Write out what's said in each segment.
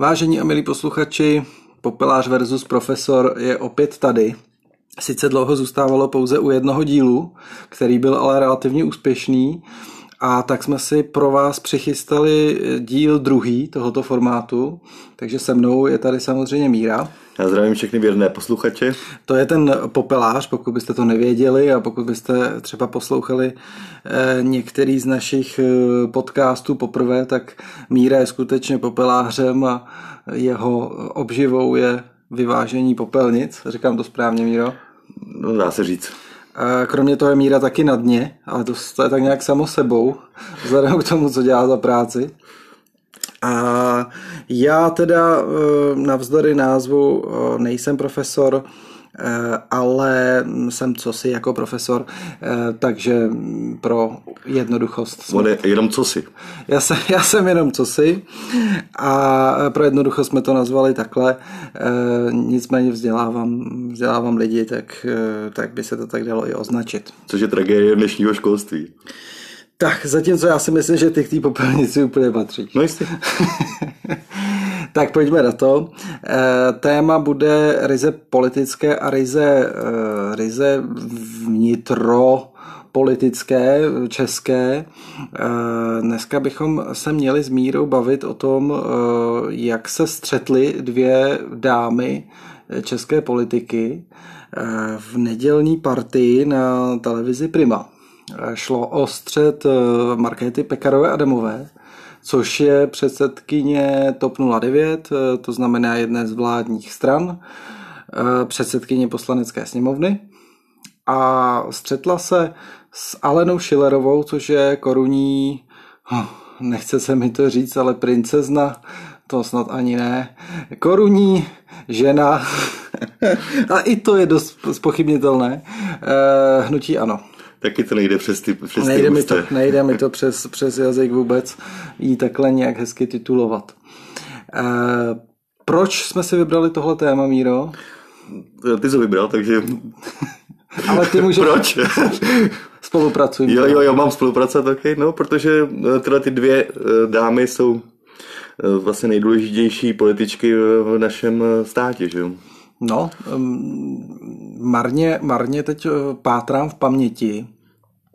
Vážení a milí posluchači, Popelář versus profesor je opět tady. Sice dlouho zůstávalo pouze u jednoho dílu, který byl ale relativně úspěšný, a tak jsme si pro vás přichystali díl druhý tohoto formátu, takže se mnou je tady samozřejmě Míra. Já zdravím všechny věrné posluchače. To je ten popelář, pokud byste to nevěděli a pokud byste třeba poslouchali eh, některý z našich eh, podcastů poprvé, tak Míra je skutečně popelářem a jeho obživou je vyvážení popelnic. Říkám to správně, Míro? No, dá se říct. Kromě toho je Míra taky na dně, ale to, je tak nějak samo sebou, vzhledem k tomu, co dělá za práci. A já teda eh, navzdory názvu eh, nejsem profesor, ale jsem cosi jako profesor, takže pro jednoduchost... On je jenom cosi. Já jsem, já jsem jenom cosi a pro jednoduchost jsme to nazvali takhle. Nicméně vzdělávám, vzdělávám lidi, tak, tak by se to tak dalo i označit. Což je tragédie dnešního školství. Tak, zatímco já si myslím, že ty k té popelnici úplně patří. No jistě. tak pojďme na to. E, téma bude ryze politické a ryze, e, ryze vnitro politické, české. Eh, dneska bychom se měli s Mírou bavit o tom, jak se střetly dvě dámy české politiky v nedělní partii na televizi Prima. Šlo o střed eh, Markéty Pekarové Adamové, což je předsedkyně TOP 09, eh, to znamená jedné z vládních stran, eh, předsedkyně poslanecké sněmovny. A střetla se s Alenou Schillerovou, což je korunní, nechce se mi to říct, ale princezna, to snad ani ne, korunní žena, a i to je dost spochybnitelné, hnutí ano. Taky to nejde přes ty, přes nejde ty mi to, nejde mi to přes, přes jazyk vůbec jí takhle nějak hezky titulovat. E, proč jsme si vybrali tohle téma, Míro? Ty jsi vybral, takže... Ale ty můžeš... Proč? Spolupracujeme. Jo, jo, jo, mám spolupracovat taky, no, protože eh, tyhle ty dvě eh, dámy jsou vlastně nejdůležitější političky v našem státě, že jo? No, marně, marně teď eh, pátrám v paměti,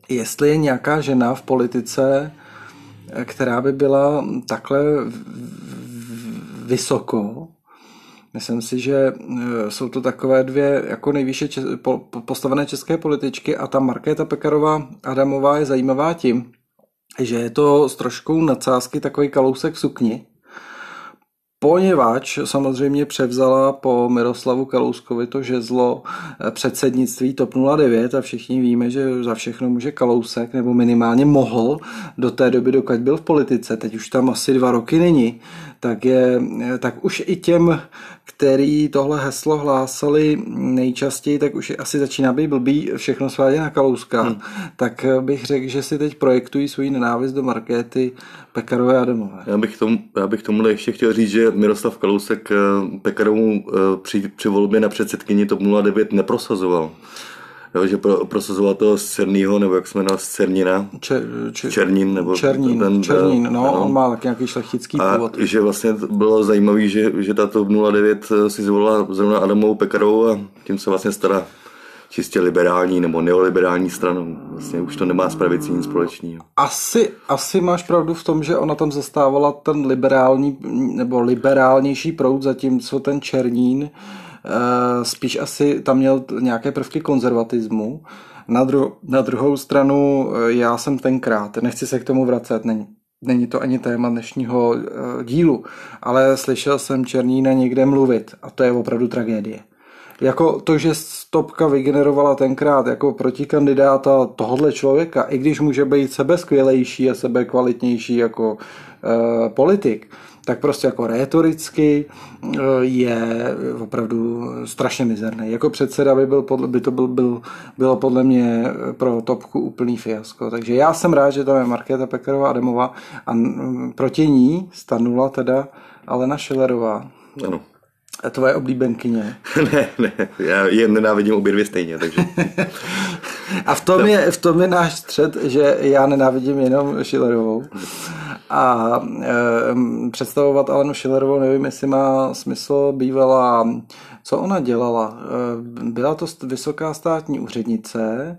jestli je nějaká žena v politice, eh, která by byla takhle vysoko. Myslím si, že eh, jsou to takové dvě jako nejvýše postavené české političky a ta Markéta Pekarová Adamová je zajímavá tím, že je to s troškou nadsázky takový kalousek sukni, poněvadž samozřejmě převzala po Miroslavu Kalouskovi to žezlo eh, předsednictví TOP 09 a všichni víme, že za všechno může Kalousek, nebo minimálně mohl do té doby, dokud byl v politice, teď už tam asi dva roky není, tak, je, eh, tak už i těm, který tohle heslo hlásali nejčastěji, tak už asi začíná být blbý všechno svádět na Kalouska. Hmm. Tak eh, bych řekl, že si teď projektují svůj nenávist do Markéty Pekarové Adamové. Já bych, tomu, já bych tomu ještě chtěl říct, že Miroslav Kalousek eh, Pekarovou při, při volbě na předsedkyni TOP 09 neprosazoval jo, že pro, prosazoval toho z Cernýho, nebo jak jsme na z Cernina, Čer, čer, Černín, nebo Černín, ten, Černín, no, ano. on má tak nějaký šlechtický a původ. že vlastně bylo zajímavé, že, že tato 09 si zvolila zrovna Adamovou Pekarovou a tím se vlastně stará čistě liberální nebo neoliberální stranou. Vlastně už to nemá s pravicí nic společného. Asi, asi máš pravdu v tom, že ona tam zastávala ten liberální nebo liberálnější proud, zatímco ten Černín Eh, spíš asi tam měl nějaké prvky konzervatismu. Na, dru- na druhou stranu eh, já jsem tenkrát, nechci se k tomu vracet, není, není to ani téma dnešního eh, dílu, ale slyšel jsem Černína někde mluvit a to je opravdu tragédie. Jako to, že Stopka vygenerovala tenkrát jako protikandidáta tohohle člověka, i když může být sebe skvělejší a sebe kvalitnější jako uh, politik, tak prostě jako rétoricky eh, je opravdu strašně mizerný. Jako předseda by, byl podle, by to byl, byl, bylo podle mě pro topku úplný fiasko. Takže já jsem rád, že tam je Markéta Pekarová Adamová a proti ní stanula teda Alena Šelerová. Ano. A tvoje oblíbenkyně. ne, ne, já je nenávidím obě dvě stejně, takže... a v tom, no. je, v tom je náš střed, že já nenávidím jenom Schillerovou A e, představovat Alenu Schillerovou, nevím, jestli má smysl, bývala, co ona dělala? E, byla to vysoká státní úřednice,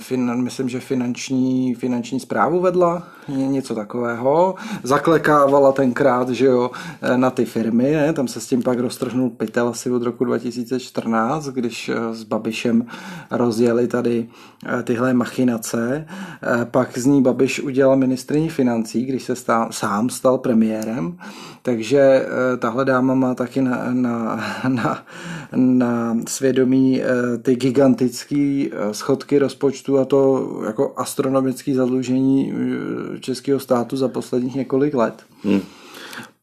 fin, myslím, že finanční, finanční zprávu vedla, něco takového. Zaklekávala tenkrát, že jo, eh, na ty firmy, ne? tam se s tím pak roztrhnul pytel asi od roku 2014, když eh, s Babišem rozjeli tady tyhle machinace. Pak z ní Babiš udělal ministriní financí, když se stál, sám stal premiérem, takže tahle dáma má taky na, na, na, na svědomí ty giganty gigantické eh, schodky rozpočtu a to jako astronomické zadlužení eh, českého státu za posledních několik let. Hmm.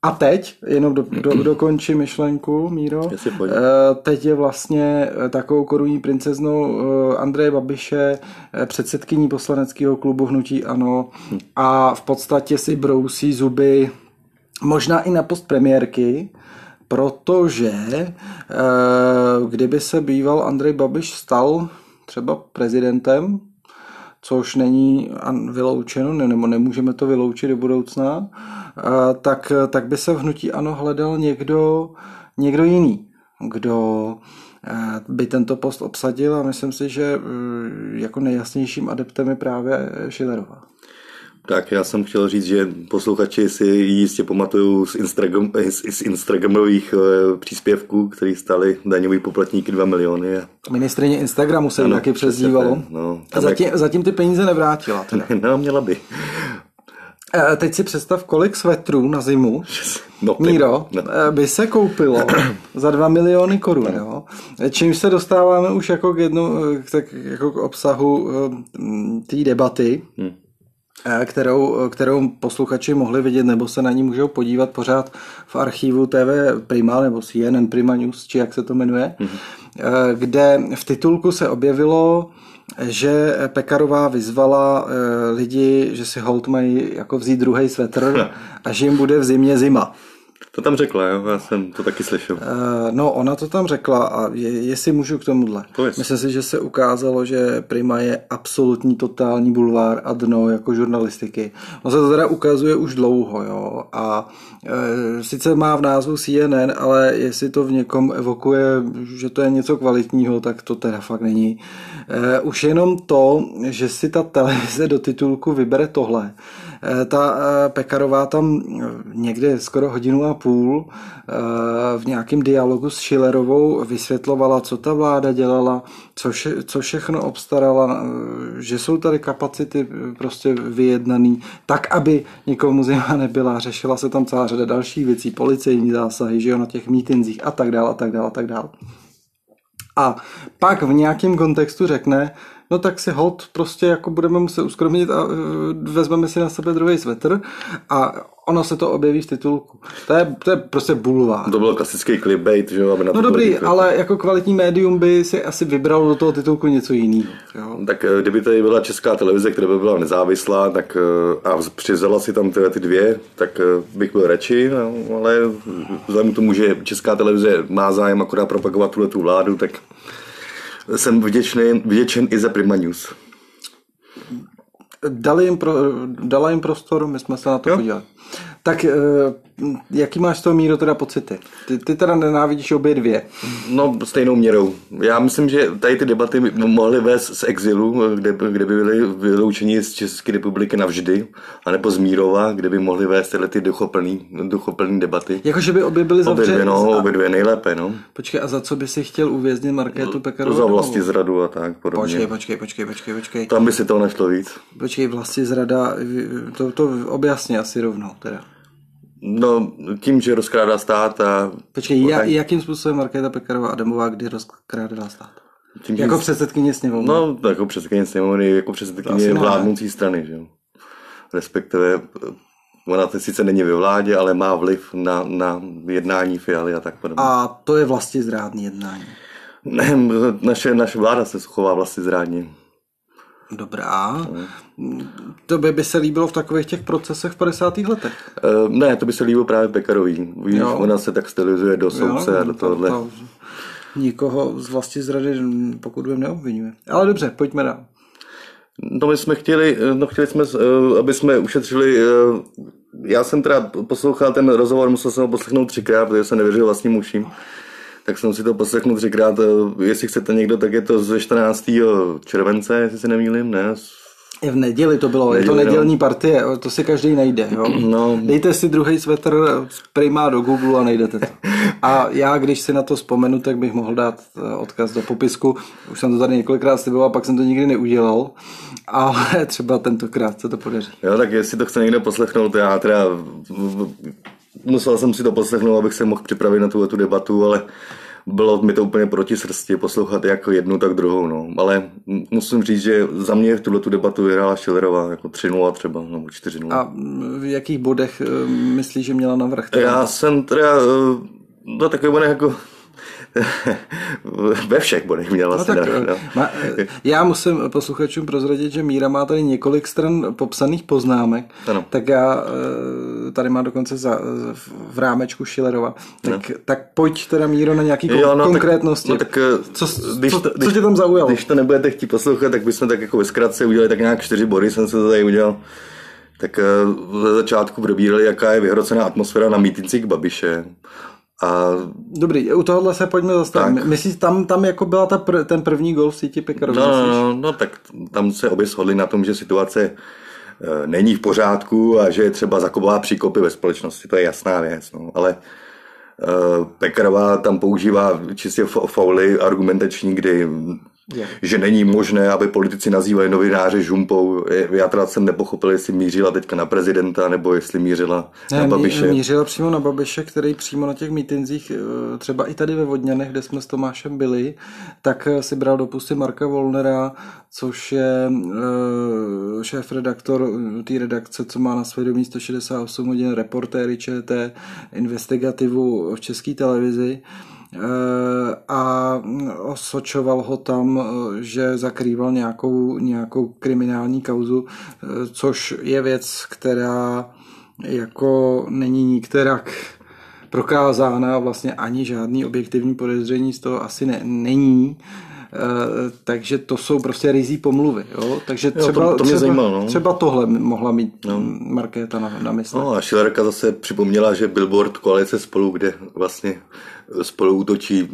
A teď, jenom do, do, dokončím myšlenku, Míro, eh, teď je vlastně takovou korunní princeznou Andreje Babiše, předsedkyní poslaneckého klubu Hnutí Ano a v podstatě si brousí zuby možná i na post premiérky, protože eh, kdyby se býval Andrej Babiš stal třeba prezidentem, což není vyloučeno, nebo nemůžeme to vyloučit do budoucna, eh, tak, tak by se v hnutí ano hledal někdo, někdo jiný, kdo eh, by tento post obsadil a myslím si, že jako nejjasnějším adeptem je právě Schillerová. Tak já jsem chtěl říct, že posluchači si jistě pamatují z, Instagram, z Instagramových eh, příspěvků, které stali daňový poplatníky 2 miliony. Ministrině Instagramu se ano, taky přezdívalo. No, a zatím, jak... zatím ty peníze nevrátila. Teda. no, měla by. Eh, teď si představ, kolik svetrů na zimu, no, Míro, no. by se koupilo za 2 miliony korun. No. Jo? Čímž se dostáváme už jako k, jednu, tak jako k obsahu té debaty. Hmm Eh, kterou, kterou posluchači mohli vidět nebo se na ní můžou podívat pořád v archivu TV Prima nebo CNN Prima News, či jak se to jmenuje, mm-hmm. kde v titulku se objevilo, že Pekarová vyzvala eh, lidi, že si hold mají jako vzít druhý svetr a že jim bude v zimě zima. To tam řekla, jo? já jsem to taky slyšel. Uh, no, ona to tam řekla a je, jestli můžu k tomuhle. To Myslím si, že se ukázalo, že Prima je absolutní totální bulvár a dno jako žurnalistiky. On se to teda ukazuje už dlouho, jo, a e, sice má v názvu CNN, ale jestli to v někom evokuje, že to je něco kvalitního, tak to teda fakt není. E, už jenom to, že si ta televize do titulku vybere tohle, ta eh, Pekarová tam eh, někde skoro hodinu a půl v nějakém dialogu s Schillerovou vysvětlovala, co ta vláda dělala, co, vše, co všechno obstarala, že jsou tady kapacity prostě vyjednaný, tak, aby nikomu zima nebyla. Řešila se tam celá řada dalších věcí, policejní zásahy, že jo, na těch mítinzích a tak dále, a tak dále, a tak dále. A pak v nějakém kontextu řekne, no tak si hold prostě jako budeme muset uskromnit a uh, vezmeme si na sebe druhý svetr a ono se to objeví v titulku. To je, to je prostě bulvár. To byl klasický clickbait, že jo? Aby na no dobrý, clickbait. ale jako kvalitní médium by si asi vybralo do toho titulku něco jiného. Tak eh, kdyby tady byla česká televize, která by byla nezávislá, tak eh, a přizala si tam tyhle ty dvě, tak bych byl radši, no, ale vzhledem k tomu, že česká televize má zájem akorát propagovat tuhle tu vládu, tak jsem vděčný, vděčen i za Prima News. Dali jim pro, dala jim prostor, my jsme se na to jo. podívali. Tak eh, jaký máš z toho míru teda pocity? Ty, ty teda nenávidíš obě dvě. No stejnou měrou. Já myslím, že tady ty debaty mohly vést z exilu, kde, kde by byly vyloučeni z České republiky navždy, anebo z Mírova, kde by mohly vést tyhle ty duchoplný, duchoplný debaty. Jakože by obě byly zavřeny? Obě dvě, no, obě dvě nejlépe, no. Počkej, a za co by si chtěl uvěznit Markétu Pekarovou? Za vlastně zradu a tak podobně. Počkej, počkej, počkej, počkej, počkej. Tam by si to našlo víc. Počkej, vlastně zrada, to, to objasně asi rovnou teda. No, tím, že rozkrádá stát a... Počkej, ja, jakým způsobem Markéta Pekarová Adamová kdy rozkrádá stát? Tím, jako jsi... předsedkyně sněmovny? No, jako předsedkyně sněmovny, jako předsedkyně vládnoucí strany, že jo. Respektive ona to sice není ve vládě, ale má vliv na, na jednání Fialy a tak podobně. A to je vlastně zrádný jednání? Ne, naše, naše vláda se chová vlastně zrádně. Dobrá. To by, by se líbilo v takových těch procesech v 50. letech? Uh, ne, to by se líbilo právě Pekarový. Víš, jo. ona se tak stylizuje do soudce jo, a do tohohle. To, to, nikoho z vlasti zrady, pokud vím, neobvinuje. Ale dobře, pojďme dál. No my jsme chtěli, no chtěli jsme, eh, aby jsme ušetřili, eh, já jsem teda poslouchal ten rozhovor, musel jsem ho poslechnout třikrát, protože jsem nevěřil vlastním uším. Tak jsem si to poslechnul třikrát, eh, jestli chcete někdo, tak je to ze 14. července, jestli se nemýlím, ne, je v neděli to bylo, neděli, je to nedělní no. partie, to si každý najde. Jo? No. Dejte si druhý svetr z Prima do Google a najdete to. A já, když si na to vzpomenu, tak bych mohl dát eh, odkaz do popisku. Už jsem to tady několikrát sliboval, pak jsem to nikdy neudělal, ale třeba tentokrát se to podaří. Jo, tak jestli to chce někdo poslechnout, já teda musel jsem si to poslechnout, abych se mohl připravit na tu, tu debatu, ale bylo mi to úplně proti srsti poslouchat jak jednu, tak druhou. No. Ale musím říct, že za mě v tuhle tu debatu vyhrála Schillerová jako 3-0 třeba, nebo 4-0. A v jakých bodech eh, myslíš, že měla navrh? Já jsem teda no, eh, takový bodech jako ve všech bodech měla no, tak, no. Ma, já musím posluchačům prozradit, že Míra má tady několik stran popsaných poznámek, ano. tak já eh, tady má dokonce za, v rámečku Schillerova. Tak, no. tak pojď teda Míro na nějaký jo, no, konkrétnosti. Tak, no, tak, eh, co, když co, to, když, co tě tam zaujalo? Když to nebudete chtít poslouchat, tak bychom tak jako ve zkratce udělali tak nějak čtyři body, jsem se to tady udělal. Tak ze eh, začátku probírali, jaká je vyhrocená atmosféra na mítincích Babiše. A... Dobrý, u tohohle se pojďme zastavit. Myslíš, tam, tam jako byla ta pr- ten první gol v síti Pekaru? No, no, no, no, tak tam se obě shodli na tom, že situace není v pořádku a že je třeba zakobová příkopy ve společnosti, to je jasná věc. No. Ale e, Pekarová tam používá čistě fauly argumentační, kdy je. že není možné, aby politici nazývali novináře žumpou. Já teda jsem nepochopil, jestli mířila teďka na prezidenta, nebo jestli mířila ne, na Babiše. Mířila přímo na Babiše, který přímo na těch mítinzích, eh, třeba i tady ve Vodňanech, kde jsme s Tomášem byli, tak eh, si bral do pusty Marka Volnera, což je eh, šéf-redaktor té redakce, co má na svědomí 168 hodin reportéry ČT, investigativu v české televizi. Eh, a osočoval ho tam, eh, že zakrýval nějakou, nějakou kriminální kauzu, eh, což je věc, která jako není nikterak prokázána, vlastně ani žádný objektivní podezření z toho asi ne, není. Takže to jsou prostě rizí pomluvy. Jo? Takže třeba, jo, to, to mě třeba, zajímalo, no. třeba tohle mohla mít no. Markéta na, na mysli. No a Šilerka zase připomněla, že billboard koalice spolu, kde vlastně spolu útočí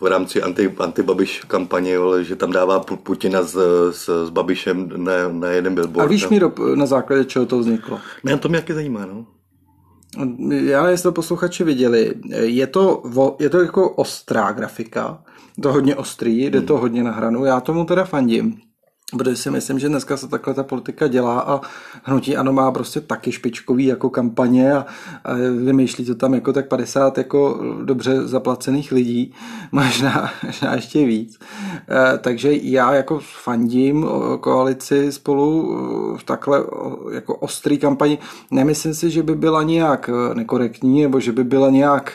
v rámci anti, anti-Babiš kampaně, že tam dává Putina s, s, s Babišem na, na jeden billboard. A víš, no. Míro, na základě čeho to vzniklo? Ne, to mě taky zajímá, no. Já jestli to posluchači viděli, je to, je to jako ostrá grafika, to hodně ostrý, jde to hmm. hodně na hranu, já tomu teda fandím. Protože si myslím, že dneska se takhle ta politika dělá a hnutí ano má prostě taky špičkový jako kampaně a, a vymýšlí to tam jako tak 50 jako dobře zaplacených lidí, možná, možná ještě víc. E, takže já jako fandím koalici spolu v takhle jako ostrý kampani. Nemyslím si, že by byla nějak nekorektní nebo že by byla nějak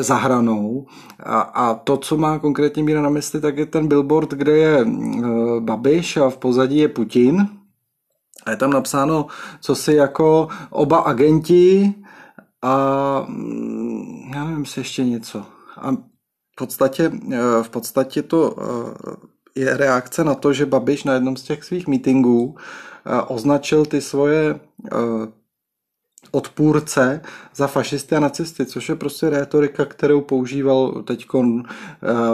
za hranou. A, a to, co má konkrétně Míra na mysli, tak je ten billboard, kde je eh, Babiš a v pozadí je Putin. A je tam napsáno, co si jako oba agenti a mm, já nevím, si ještě něco. A v podstatě, eh, v podstatě to je reakce na to, že Babiš na jednom z těch svých meetingů označil ty svoje odpůrce za fašisty a nacisty, což je prostě rétorika, kterou používal teď eh,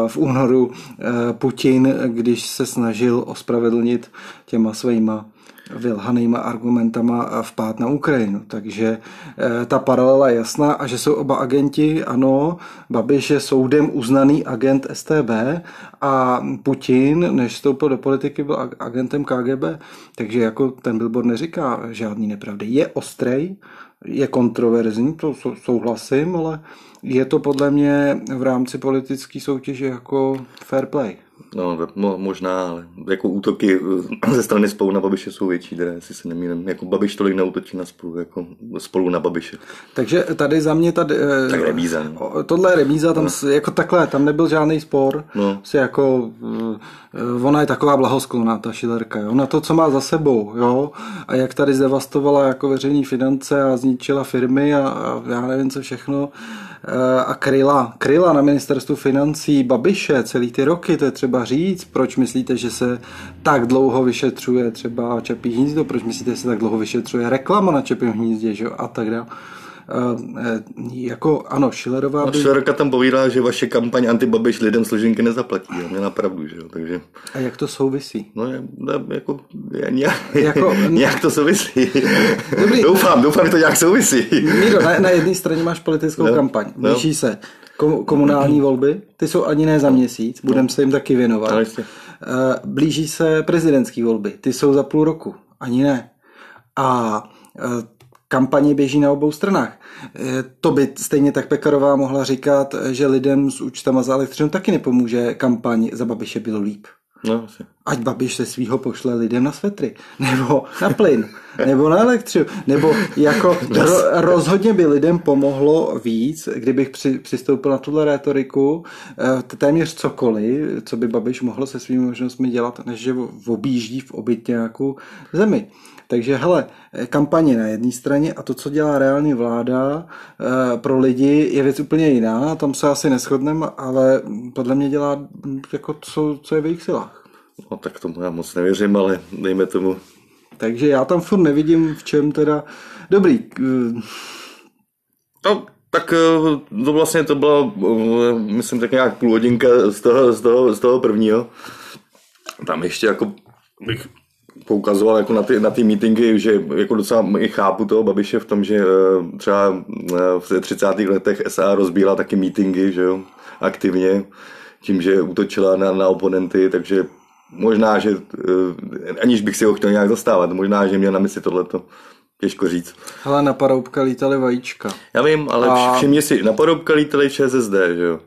v únoru eh, Putin, když se snažil ospravedlnit těma svýma vylhanýma argumentama vpát na Ukrajinu. Takže eh, ta paralela je jasná a že jsou oba agenti, ano, Babiš je soudem uznaný agent STB a Putin, než vstoupil do politiky, byl agentem KGB. Takže jako ten billboard neříká žádný nepravdy. Je ostrej, je kontroverzní, to souhlasím, ale je to podle mě v rámci politické soutěže jako fair play. No, mo, možná, ale jako útoky ze strany spolu na Babiše jsou větší, teda, jestli se nemýlím. Jako Babiš tolik neútočí na spolu, jako spolu na Babiše. Takže tady za mě tady... Eh, tak remíza. No. Tohle je remíza, tam no. jako takhle, tam nebyl žádný spor. No. Si jako, eh, ona je taková blahosklona, ta Šilerka, jo, na to, co má za sebou, jo, a jak tady zdevastovala jako veřejné finance a zničila firmy a, a já nevím co všechno, a kryla, kryla na ministerstvu financí Babiše celý ty roky, to je třeba třeba říct, proč myslíte, že se tak dlouho vyšetřuje třeba Čapí hnízdo, proč myslíte, že se tak dlouho vyšetřuje reklama na Čapím hnízdě, že? a tak dále. Uh, jako ano, Schillerová no, by... Schillerka tam povídá, že vaše kampaň antibabiš lidem složenky nezaplatí. A měla pravdu, že jo, takže... A jak to souvisí? No, je, jako, je, nějak, jako... nějak to souvisí. Dobrý. doufám, doufám, že to nějak souvisí. Míro, na, na jedné straně máš politickou no, kampaň, blíží no. se komunální volby, ty jsou ani ne za měsíc, budeme se jim taky věnovat. No, blíží se prezidentské volby, ty jsou za půl roku, ani ne. A kampaně běží na obou stranách. Eh, to by stejně tak Pekarová mohla říkat, že lidem s účtama za elektřinu taky nepomůže kampaň za Babiše bylo líp. No, asi. Ať Babiš se svýho pošle lidem na svetry, nebo na plyn, nebo na elektřinu, nebo jako ro, rozhodně by lidem pomohlo víc, kdybych při, přistoupil na tuhle rétoriku, eh, téměř cokoliv, co by Babiš mohl se svými možnostmi dělat, než že objíždí v obyt nějakou zemi. Takže hele, kampaně na jedné straně a to, co dělá reální vláda eh, pro lidi, je věc úplně jiná. Tam se asi neschodneme, ale podle mě dělá jako co, co je v jejich silách. No tak tomu já moc nevěřím, ale dejme tomu. Takže já tam furt nevidím, v čem teda... Dobrý. Eh, no, tak eh, to vlastně to bylo, myslím, tak nějak půl hodinka z toho, z toho, z toho prvního. Tam ještě jako bych poukazoval jako na ty, na ty meetingy, že jako docela i chápu toho Babiše v tom, že eh, třeba eh, v 30. letech SA rozbíla taky meetingy, že jo, aktivně, tím, že útočila na, na oponenty, takže možná, že eh, aniž bych si ho chtěl nějak zastávat, možná, že měl na mysli tohleto. Těžko říct. Ale na paroubka lítaly vajíčka. Já vím, ale a... všimně si, na paroubka lítaly ČSSD, že jo.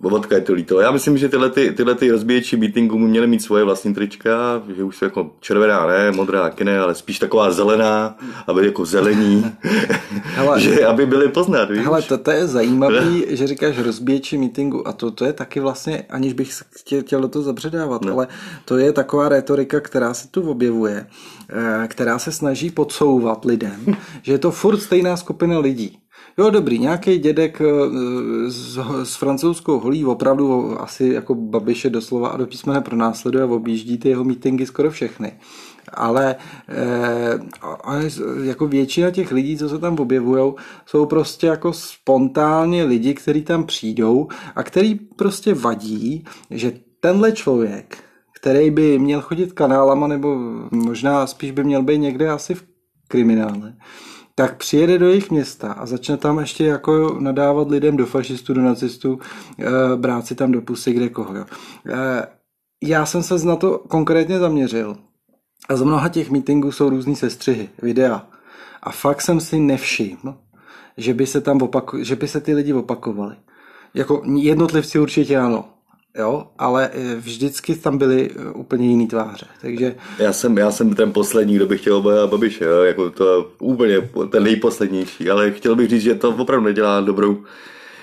Bobotka je to líto. Já myslím, že tyhle, ty, tyhle ty rozbíječi meetingů by měly mít svoje vlastní trička, že už jsou jako červená, ne, modrá, taky ne, ale spíš taková zelená, aby jako zelení, hele, že aby byly poznat, víš? Hele, to, to je zajímavý, že říkáš rozbíječi meetingu a to, to je taky vlastně, aniž bych chtěl, chtěl do toho zabředávat, no. ale to je taková retorika, která se tu objevuje, eh, která se snaží podsouvat lidem, že je to furt stejná skupina lidí. Jo, dobrý, nějaký dědek eh, s, s francouzskou holí opravdu asi jako Babiše doslova a do písmene pronásleduje a objíždí ty jeho mítingy skoro všechny. Ale eh, jako většina těch lidí, co se tam objevují, jsou prostě jako spontánně lidi, kteří tam přijdou a který prostě vadí, že tenhle člověk, který by měl chodit kanálama, nebo možná spíš by měl být někde asi v kriminále, tak přijede do jejich města a začne tam ještě jako nadávat lidem do fašistů, do nacistů, eh, brát si tam do pusy kde koho. Jo. Eh, já jsem se na to konkrétně zaměřil a z mnoha těch meetingů jsou různý sestřihy, videa. A fakt jsem si nevšiml, že by se tam opako- že by se ty lidi opakovali. Jako jednotlivci určitě ano, jo, ale eh, vždycky tam byly eh, úplně jiný tváře, takže... Já jsem, já jsem ten poslední, kdo by chtěl obhajovat Babiše, jo, jako to úplně ten nejposlednější, ale chtěl bych říct, že to opravdu nedělá dobrou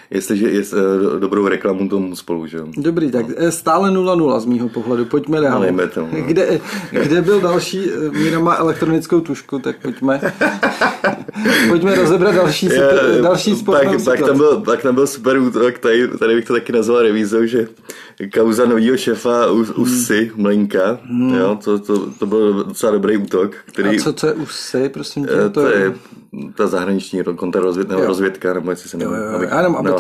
jestliže je uh, dobrou reklamu tomu spolu, že Dobrý, tak no. stále 0-0 z mýho pohledu, pojďme dál. No, tomu, no. kde, kde byl další, Míra má elektronickou tušku, tak pojďme pojďme rozebrat další, je, další sport. Tak, tak, tam byl, tak tam byl super útok, tady, tady bych to taky nazval revízou, že kauza nového šefa Usy, hmm. Mlenka, hmm. jo, to, to, to, byl docela dobrý útok. Který, A co, co je Usy, prosím tě? To, to je ta zahraniční kontrarozvědka, nebo rozvědka, nebo jestli se nevím. Abych, ano, aby no,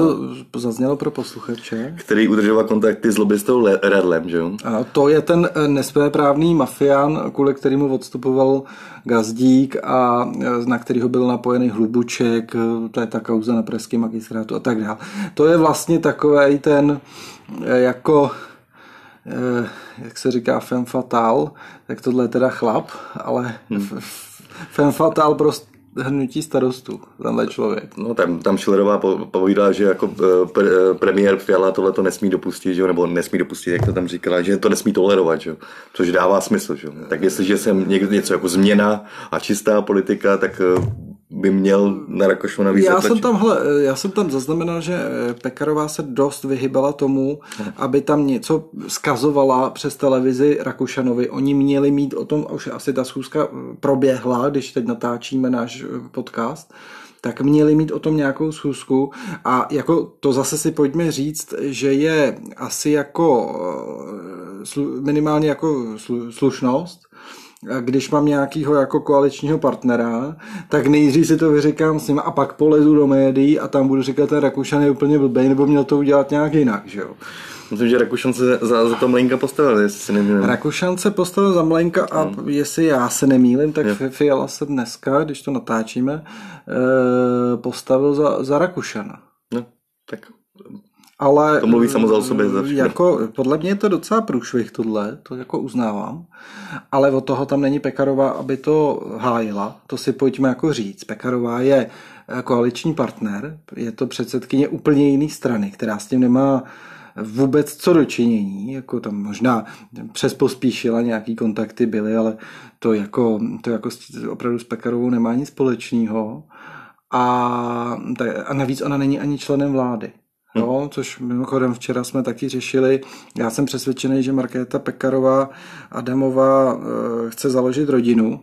to zaznělo pro posluchače. Který udržoval kontakty s lobbystou Radlem, že jo? A to je ten eh, nesvéprávný mafián, kvůli kterému odstupoval Gazdík a eh, na kterého byl napojený Hlubuček, eh, to je ta kauza na pražském magistrátu a tak dále. To je vlastně takový ten jako jak se říká femme fatal, tak tohle je teda chlap, ale hmm. femme fatal prostě hnutí starostů, tenhle člověk. No tam, tam Schillerová povídá, že jako eh, pre, eh, premiér Fiala tohle to nesmí dopustit, že? nebo nesmí dopustit, jak to tam říkala, že to nesmí tolerovat, že? což dává smysl. Že? Tak jestliže jsem někdo něco jako změna a čistá politika, tak eh, by měl na Rakošona víc já jsem tam, hele, já jsem tam zaznamenal, že Pekarová se dost vyhybala tomu, hmm. aby tam něco skazovala přes televizi Rakušanovi. Oni měli mít o tom, už asi ta schůzka proběhla, když teď natáčíme náš podcast, tak měli mít o tom nějakou schůzku a jako to zase si pojďme říct, že je asi jako eh, minimálně jako slušnost, když mám nějakýho jako koaličního partnera, tak nejdřív si to vyříkám s ním a pak polezu do médií a tam budu říkat, ten Rakušan je úplně blbej, nebo měl to udělat nějak jinak, že jo. Myslím, že Rakušan se za, za to Mlenka postavil, jestli si nemýlím. Rakušan se postavil za Mlenka a hmm. jestli já se nemýlím, tak je. Fiala se dneska, když to natáčíme, eh, postavil za, za Rakušana. No, tak ale to mluví samo za sobě. Za jako, podle mě je to docela průšvih tohle, to jako uznávám, ale od toho tam není Pekarová, aby to hájila, to si pojďme jako říct. Pekarová je eh, koaliční partner, je to předsedkyně úplně jiné strany, která s tím nemá vůbec co dočinění, jako tam možná přes pospíšila nějaký kontakty byly, ale to jako, to jako opravdu s Pekarovou nemá nic společného. A, a navíc ona není ani členem vlády. No, což mimochodem včera jsme taky řešili. Já jsem přesvědčený, že Markéta Pekarová Adamová eh, chce založit rodinu,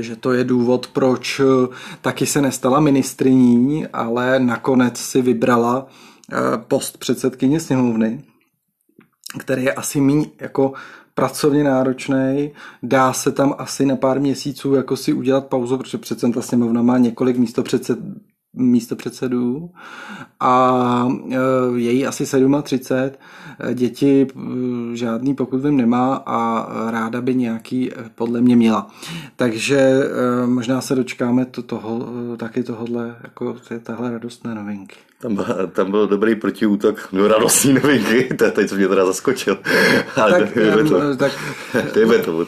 že to je důvod, proč eh, taky se nestala ministriní, ale nakonec si vybrala eh, post předsedkyně sněmovny, který je asi méně jako pracovně náročný, dá se tam asi na pár měsíců jako si udělat pauzu, protože přece ta sněmovna má několik místo předsed, místo předsedů a e, její asi 37, děti žádný pokud vím nemá a ráda by nějaký e, podle mě měla. Takže e, možná se dočkáme to, toho, taky tohohle, jako tahle radostné novinky. Tam, byl, tam byl dobrý protiútok do radostní novinky, to je teď, co mě teda zaskočil. Ale tak, to, to, tak, to je to,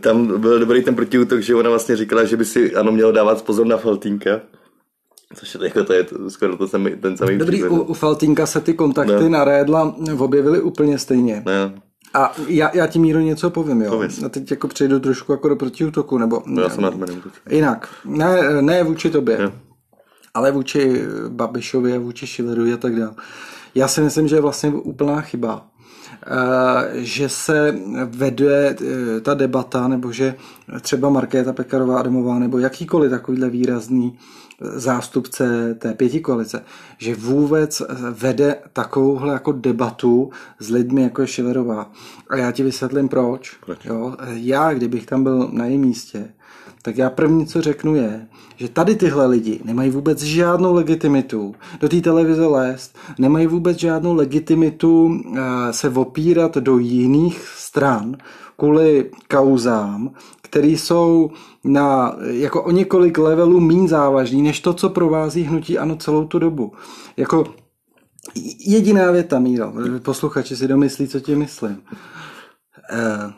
Tam byl dobrý ten protiútok, že ona vlastně říkala, že by si ano měl dávat pozor na Faltínka, Což je, jako to je skoro to samý, ten samý Dobrý, u, u Faltinka se ty kontakty no. na Rédla objevily úplně stejně. No. A já, já ti Míro něco povím, jo. Pověz. A teď jako přejdu trošku jako do protiútoku, nebo... No, já jsem na to Jinak. Ne, ne vůči tobě, no. ale vůči Babišovi a vůči Schillerovi a tak dále. Já si myslím, že je vlastně úplná chyba, že se vede eh, ta debata, nebo že třeba Markéta Pekarová Adamová, nebo jakýkoliv takovýhle výrazný zástupce té pěti koalice, že vůbec vede takovouhle jako debatu s lidmi, jako je Šilerová. A já ti vysvětlím proč. proč? Jo? Já, kdybych tam byl na jejím místě, tak já první, co řeknu, je, že tady tyhle lidi nemají vůbec žádnou legitimitu do té televize lézt, nemají vůbec žádnou legitimitu eh, se opírat do jiných stran kvůli kauzám, které jsou na, jako o několik levelů méně závažný, než to, co provází hnutí ano celou tu dobu. Jako jediná věta, Míro, posluchači si domyslí, co ti myslím. Eh,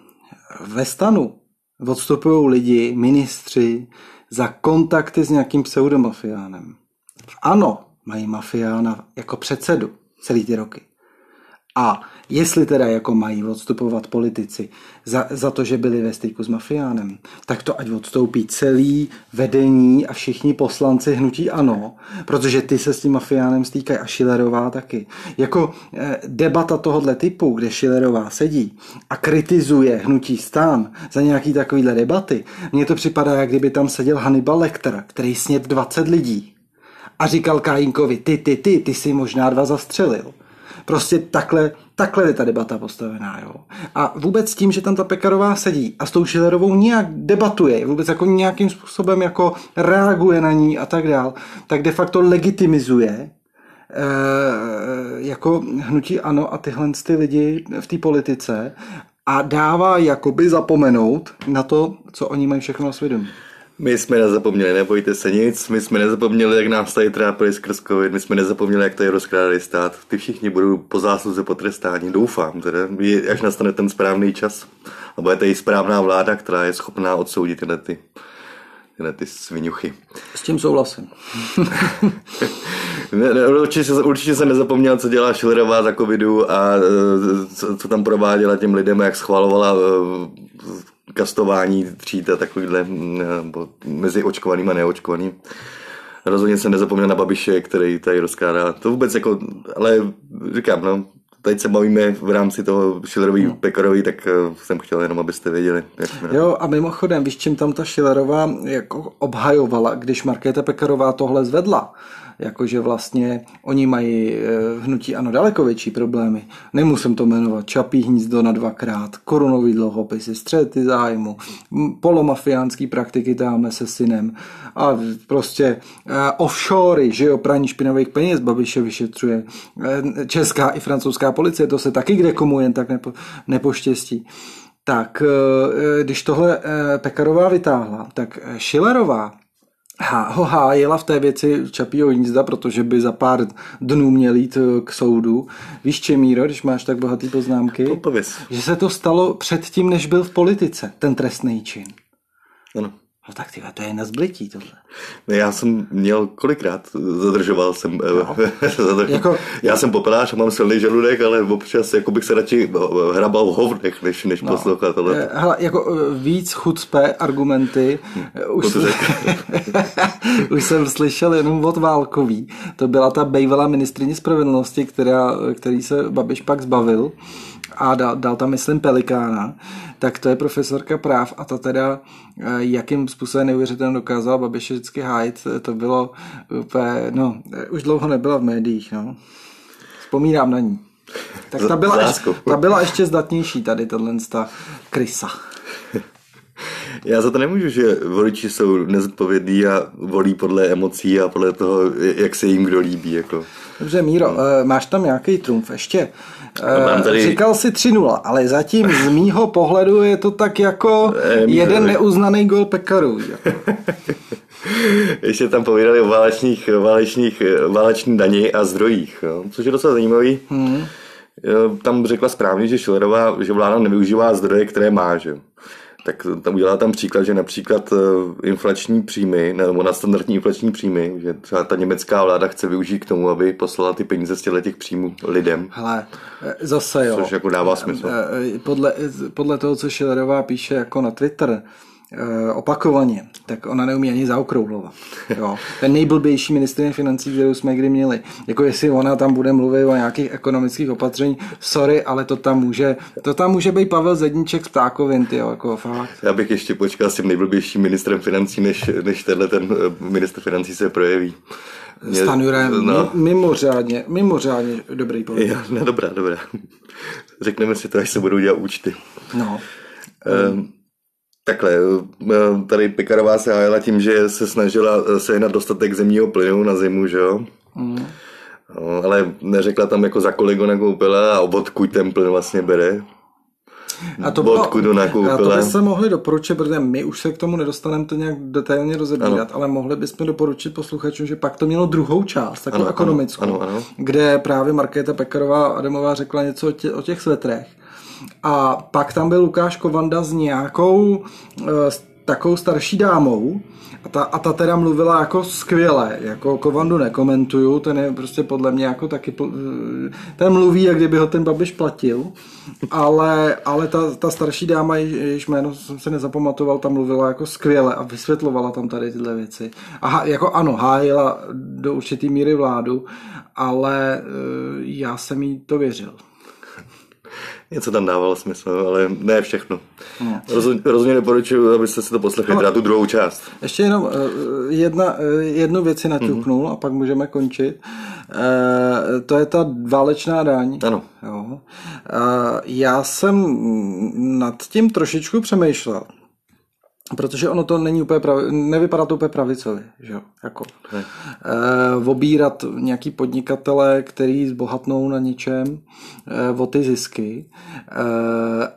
ve stanu odstupují lidi, ministři, za kontakty s nějakým pseudomafiánem. Ano, mají mafiána jako předsedu celý ty roky. A jestli teda jako mají odstupovat politici za, za to, že byli ve styku s mafiánem, tak to ať odstoupí celý vedení a všichni poslanci hnutí ano, protože ty se s tím mafiánem stýkají a Šilerová taky. Jako eh, debata tohohle typu, kde Šilerová sedí a kritizuje hnutí stán za nějaký takovýhle debaty, mně to připadá, jak kdyby tam seděl Hannibal Lecter, který sněd 20 lidí a říkal Kajinkovi, ty, ty, ty, ty si možná dva zastřelil. Prostě takhle, takhle je ta debata postavená. Jo. A vůbec tím, že tam ta Pekarová sedí a s tou Schillerovou nějak debatuje, vůbec jako nějakým způsobem jako reaguje na ní a tak dál, tak de facto legitimizuje e, jako hnutí ano a tyhle ty lidi v té politice a dává jakoby zapomenout na to, co oni mají všechno na svědomí. My jsme nezapomněli, nebojte se nic, my jsme nezapomněli, jak nás tady trápili skrz COVID, my jsme nezapomněli, jak tady rozkrádali stát. Ty všichni budou po zásluze potrestáni, doufám, teda, až nastane ten správný čas. A bude tady správná vláda, která je schopná odsoudit tyhle ty, tyhle ty svinuchy. S tím souhlasím. ne, ne, určitě, se, určitě se nezapomněl, co dělá Schillerová za covidu a e, co, co tam prováděla těm lidem, jak schvalovala e, kastování tříd a takovýhle mezi očkovaným a neočkovaným. Rozhodně jsem nezapomněl na Babiše, který tady rozkládá. To vůbec jako, ale říkám, no, teď se bavíme v rámci toho Schillerový hmm. Pekarový, tak eh, jsem chtěl jenom, abyste věděli. Jak jo, a mimochodem, víš, čím tam ta Schillerová jako obhajovala, když Markéta Pekarová tohle zvedla? Jakože vlastně oni mají eh, hnutí ano daleko větší problémy. Nemusím to jmenovat. Čapí hnízdo na dvakrát, korunový dluhopisy, střety zájmu, polomafiánský praktiky dáme se synem a prostě uh, offshory, že jo, praní špinavých peněz Babiše vyšetřuje. Uh, česká i francouzská policie, to se taky kde komu jen tak nepo, nepoštěstí. Tak když tohle Pekarová vytáhla, tak Schillerová ho hájila v té věci Čapího hnízda, protože by za pár dnů měl jít eh, k soudu. Víš, Čemíro, když máš tak bohatý poznámky? Pověz. Že se to stalo předtím, než byl v politice, ten trestný čin. Ano. No tak ty, to je na zblití tohle. No já jsem měl kolikrát, zadržoval jsem, no. zadržoval. Jako, já jsem popelář a mám silný žaludek, ale občas jako bych se radši hrabal v hovnech, než, než no. poslouchat tohle. Eh, hele, jako eh, víc chucpe argumenty, hm. už, jsem, už jsem slyšel jenom od Válkový. To byla ta bývalá ministrině spravedlnosti, která, který se Babiš pak zbavil a dal, dal tam, myslím, Pelikána, tak to je profesorka práv a ta teda, eh, jakým způsobem neuvěřitelně dokázala Babiše vždycky hájit, to bylo úplně, no, eh, už dlouho nebyla v médiích, no. Vzpomínám na ní. Tak ta byla, ještě, ta byla ještě zdatnější tady, tahle krysa. Já za to nemůžu, že voliči jsou nezodpovědní a volí podle emocí a podle toho, jak se jim kdo líbí. Jako. Dobře, Míro, no. máš tam nějaký trumf ještě? No, tady... Říkal si 3-0, ale zatím z mýho pohledu je to tak jako jeden neuznaný gol Pekaru. Jako. Ještě tam povídali o válečných, válečných, váleční dani a zdrojích, jo, což je docela zajímavý. Hmm. Tam řekla správně, že Schillerová, že vláda nevyužívá zdroje, které má. Že? Tak tam udělá tam příklad, že například eh, inflační příjmy, nebo na standardní inflační příjmy, že třeba ta německá vláda chce využít k tomu, aby poslala ty peníze z těch příjmů lidem. Hele, eh, zase jo. Což jako dává smysl. Eh, podle, podle toho, co Schillerová píše jako na Twitter, opakovaně, tak ona neumí ani zaokrouhlovat. Jo. Ten nejblbější ministr financí, kterou jsme kdy měli. Jako jestli ona tam bude mluvit o nějakých ekonomických opatření, sorry, ale to tam může, to tam může být Pavel Zedníček z Ptákovin, ty jako fakt. Já bych ještě počkal s tím nejblbějším ministrem financí, než, než tenhle ten eh, ministr financí se projeví. Stanjura je no. mimořádně, mimořádně dobrý politik. No, dobrá, dobrá. Řekneme si to, až se budou dělat účty. No. Um, Takhle, eh, tady Pekarová se hájela tím, že se snažila eh, sehnat dostatek zemního plynu na zimu, že jo? Mm. No, ale neřekla tam jako za kolik ona koupila a odkud ten plyn vlastně bere. A to, bylo, a to by se mohli doporučit, protože my už se k tomu nedostaneme to nějak detailně rozebírat, ano. ale mohli bychom doporučit posluchačům, že pak to mělo druhou část, takovou ano, ekonomickou, ano, ano, ano. kde právě Markéta Pekarová Adamová řekla něco o, tě, o těch svetrech a pak tam byl Lukáš Kovanda s nějakou s eh, takovou starší dámou a ta, a ta teda mluvila jako skvěle, jako Kovandu nekomentuju, ten je prostě podle mě jako taky, eh, ten mluví, jak kdyby ho ten Babiš platil, ale, ale ta, ta starší dáma, jejíž jméno jsem se nezapamatoval, tam mluvila jako skvěle a vysvětlovala tam tady tyhle věci. A jako ano, hájila do určitý míry vládu, ale eh, já jsem jí to věřil. Něco tam dávalo smysl, ale ne všechno. No. Rozhodně, rozhodně doporučuji, abyste si to poslechli, no, teda tu druhou část. Ještě jenom eh, jedna, eh, jednu věc si naťuknul mm-hmm. a pak můžeme končit. E, to je ta válečná daň. Ano. Jo. E, já jsem nad tím trošičku přemýšlel. Protože ono to není úplně pravi, nevypadá to úplně pravicově, že jo, jako e, obírat nějaký podnikatele, který zbohatnou na něčem e, o ty zisky, e,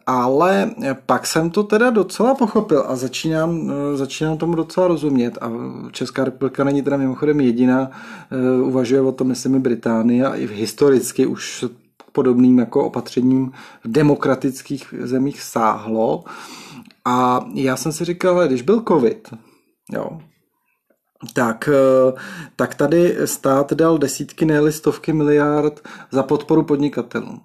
ale pak jsem to teda docela pochopil a začínám, e, začínám tomu docela rozumět a Česká republika není teda mimochodem jediná, e, uvažuje o tom, myslím, i Británie a i historicky už podobným jako opatřením v demokratických zemích sáhlo. A já jsem si říkal, když byl covid, jo, tak, eh, tak tady stát dal desítky, ne stovky miliard za podporu podnikatelům.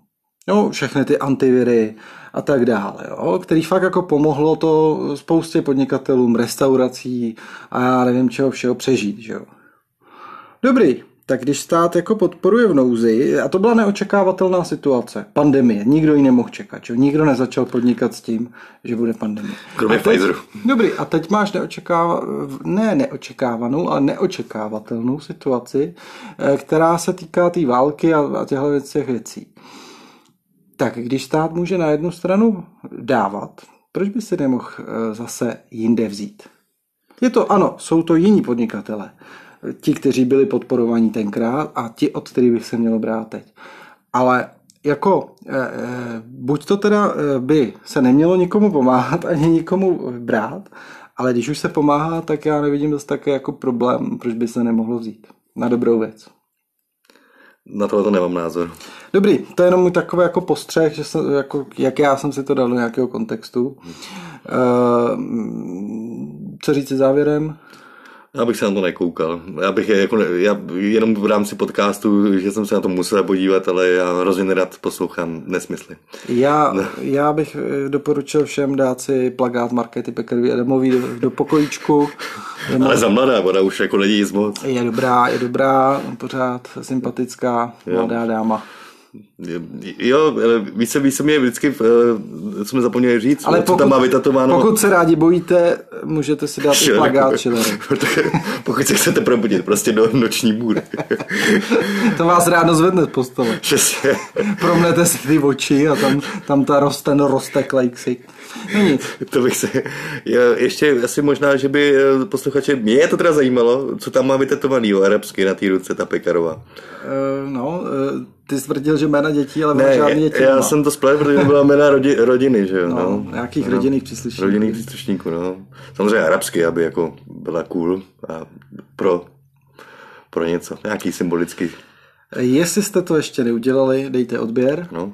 Jo, všechny ty antiviry a tak dále, jo, který fakt jako pomohlo to spoustě podnikatelům, restaurací a já nevím čeho všeho přežít, že jo. Dobrý, tak když stát jako podporuje v nouzi, a to byla neočekávatelná situace, pandemie, nikdo ji nemohl čekat, že? nikdo nezačal podnikat s tím, že bude pandemie. Kromě Pfizeru. Dobrý, a teď máš neočekáva, ne neočekávanou, ale neočekávatelnou situaci, eh, která se týká té tý války a, a těchto těch věcí. Tak když stát může na jednu stranu dávat, proč by si nemohl eh, zase jinde vzít? Je to, ano, jsou to jiní podnikatele, ti, kteří byli podporovaní tenkrát a ti, od kterých bych se mělo brát teď. Ale jako e, buď to teda by se nemělo nikomu pomáhat ani nikomu brát, ale když už se pomáhá, tak já nevidím dost také jako problém, proč by se nemohlo vzít. Na dobrou věc. Na tohle to nemám názor. Dobrý, to je jenom můj takový jako postřeh, že jsem, jako, jak já jsem si to dal do nějakého kontextu. Uh, co říct závěrem? Já bych se na to nekoukal. Já bych je jako, já jenom v rámci podcastu, že jsem se na to musel podívat, ale já hrozně nerad poslouchám nesmysly. Já, já bych eh, doporučil všem dát si plagát Markety Pekarový Adamový do, do pokojíčku. ale za mladá, ona už jako není nic moc. Je dobrá, je dobrá, pořád sympatická, mladá dáma. Jo, více, více mě vždycky, eh, co jsme zapomněli říct, ale pokud, co tam má vytatováno. Pokud se rádi bojíte, můžete si dát i plagát Schillery. pokud se chcete probudit, prostě do noční můry. to vás ráno zvedne z postele. Přesně. Promnete si ty oči a tam, tam ta rost, ten rozteklej ksik. No nic. To bych se... Ještě asi možná, že by eh, posluchače... Mě to teda zajímalo, co tam má vytetovaný o arabsky na té ruce ta Pekarová. Uh, no, uh, ty tvrdil, že jména dětí, ale ne, žádný děti Já nemá. jsem to splet, protože to byla jména rodi, rodiny, že jo. No, no, nějakých no, rodinných příslušníků. Rodinných příslušníků, no. Samozřejmě arabsky, aby jako byla cool a pro, pro něco, nějaký symbolický. Jestli jste to ještě neudělali, dejte odběr. No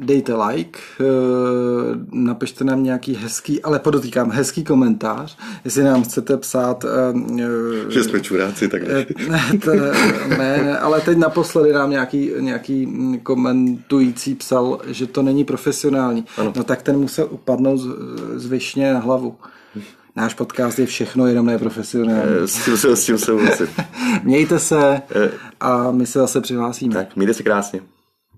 dejte like, eh, napište nám nějaký hezký, ale podotýkám hezký komentář, jestli nám chcete psát... Eh, že jsme čuráci, tak ne. Ne, ne, ale teď naposledy nám nějaký, nějaký komentující psal, že to není profesionální. Ano. No tak ten musel upadnout z, z na hlavu. Náš podcast je všechno, jenom neprofesionální. Eh, s tím se, s tím se Mějte se a my se zase přihlásíme. Tak, mějte se krásně.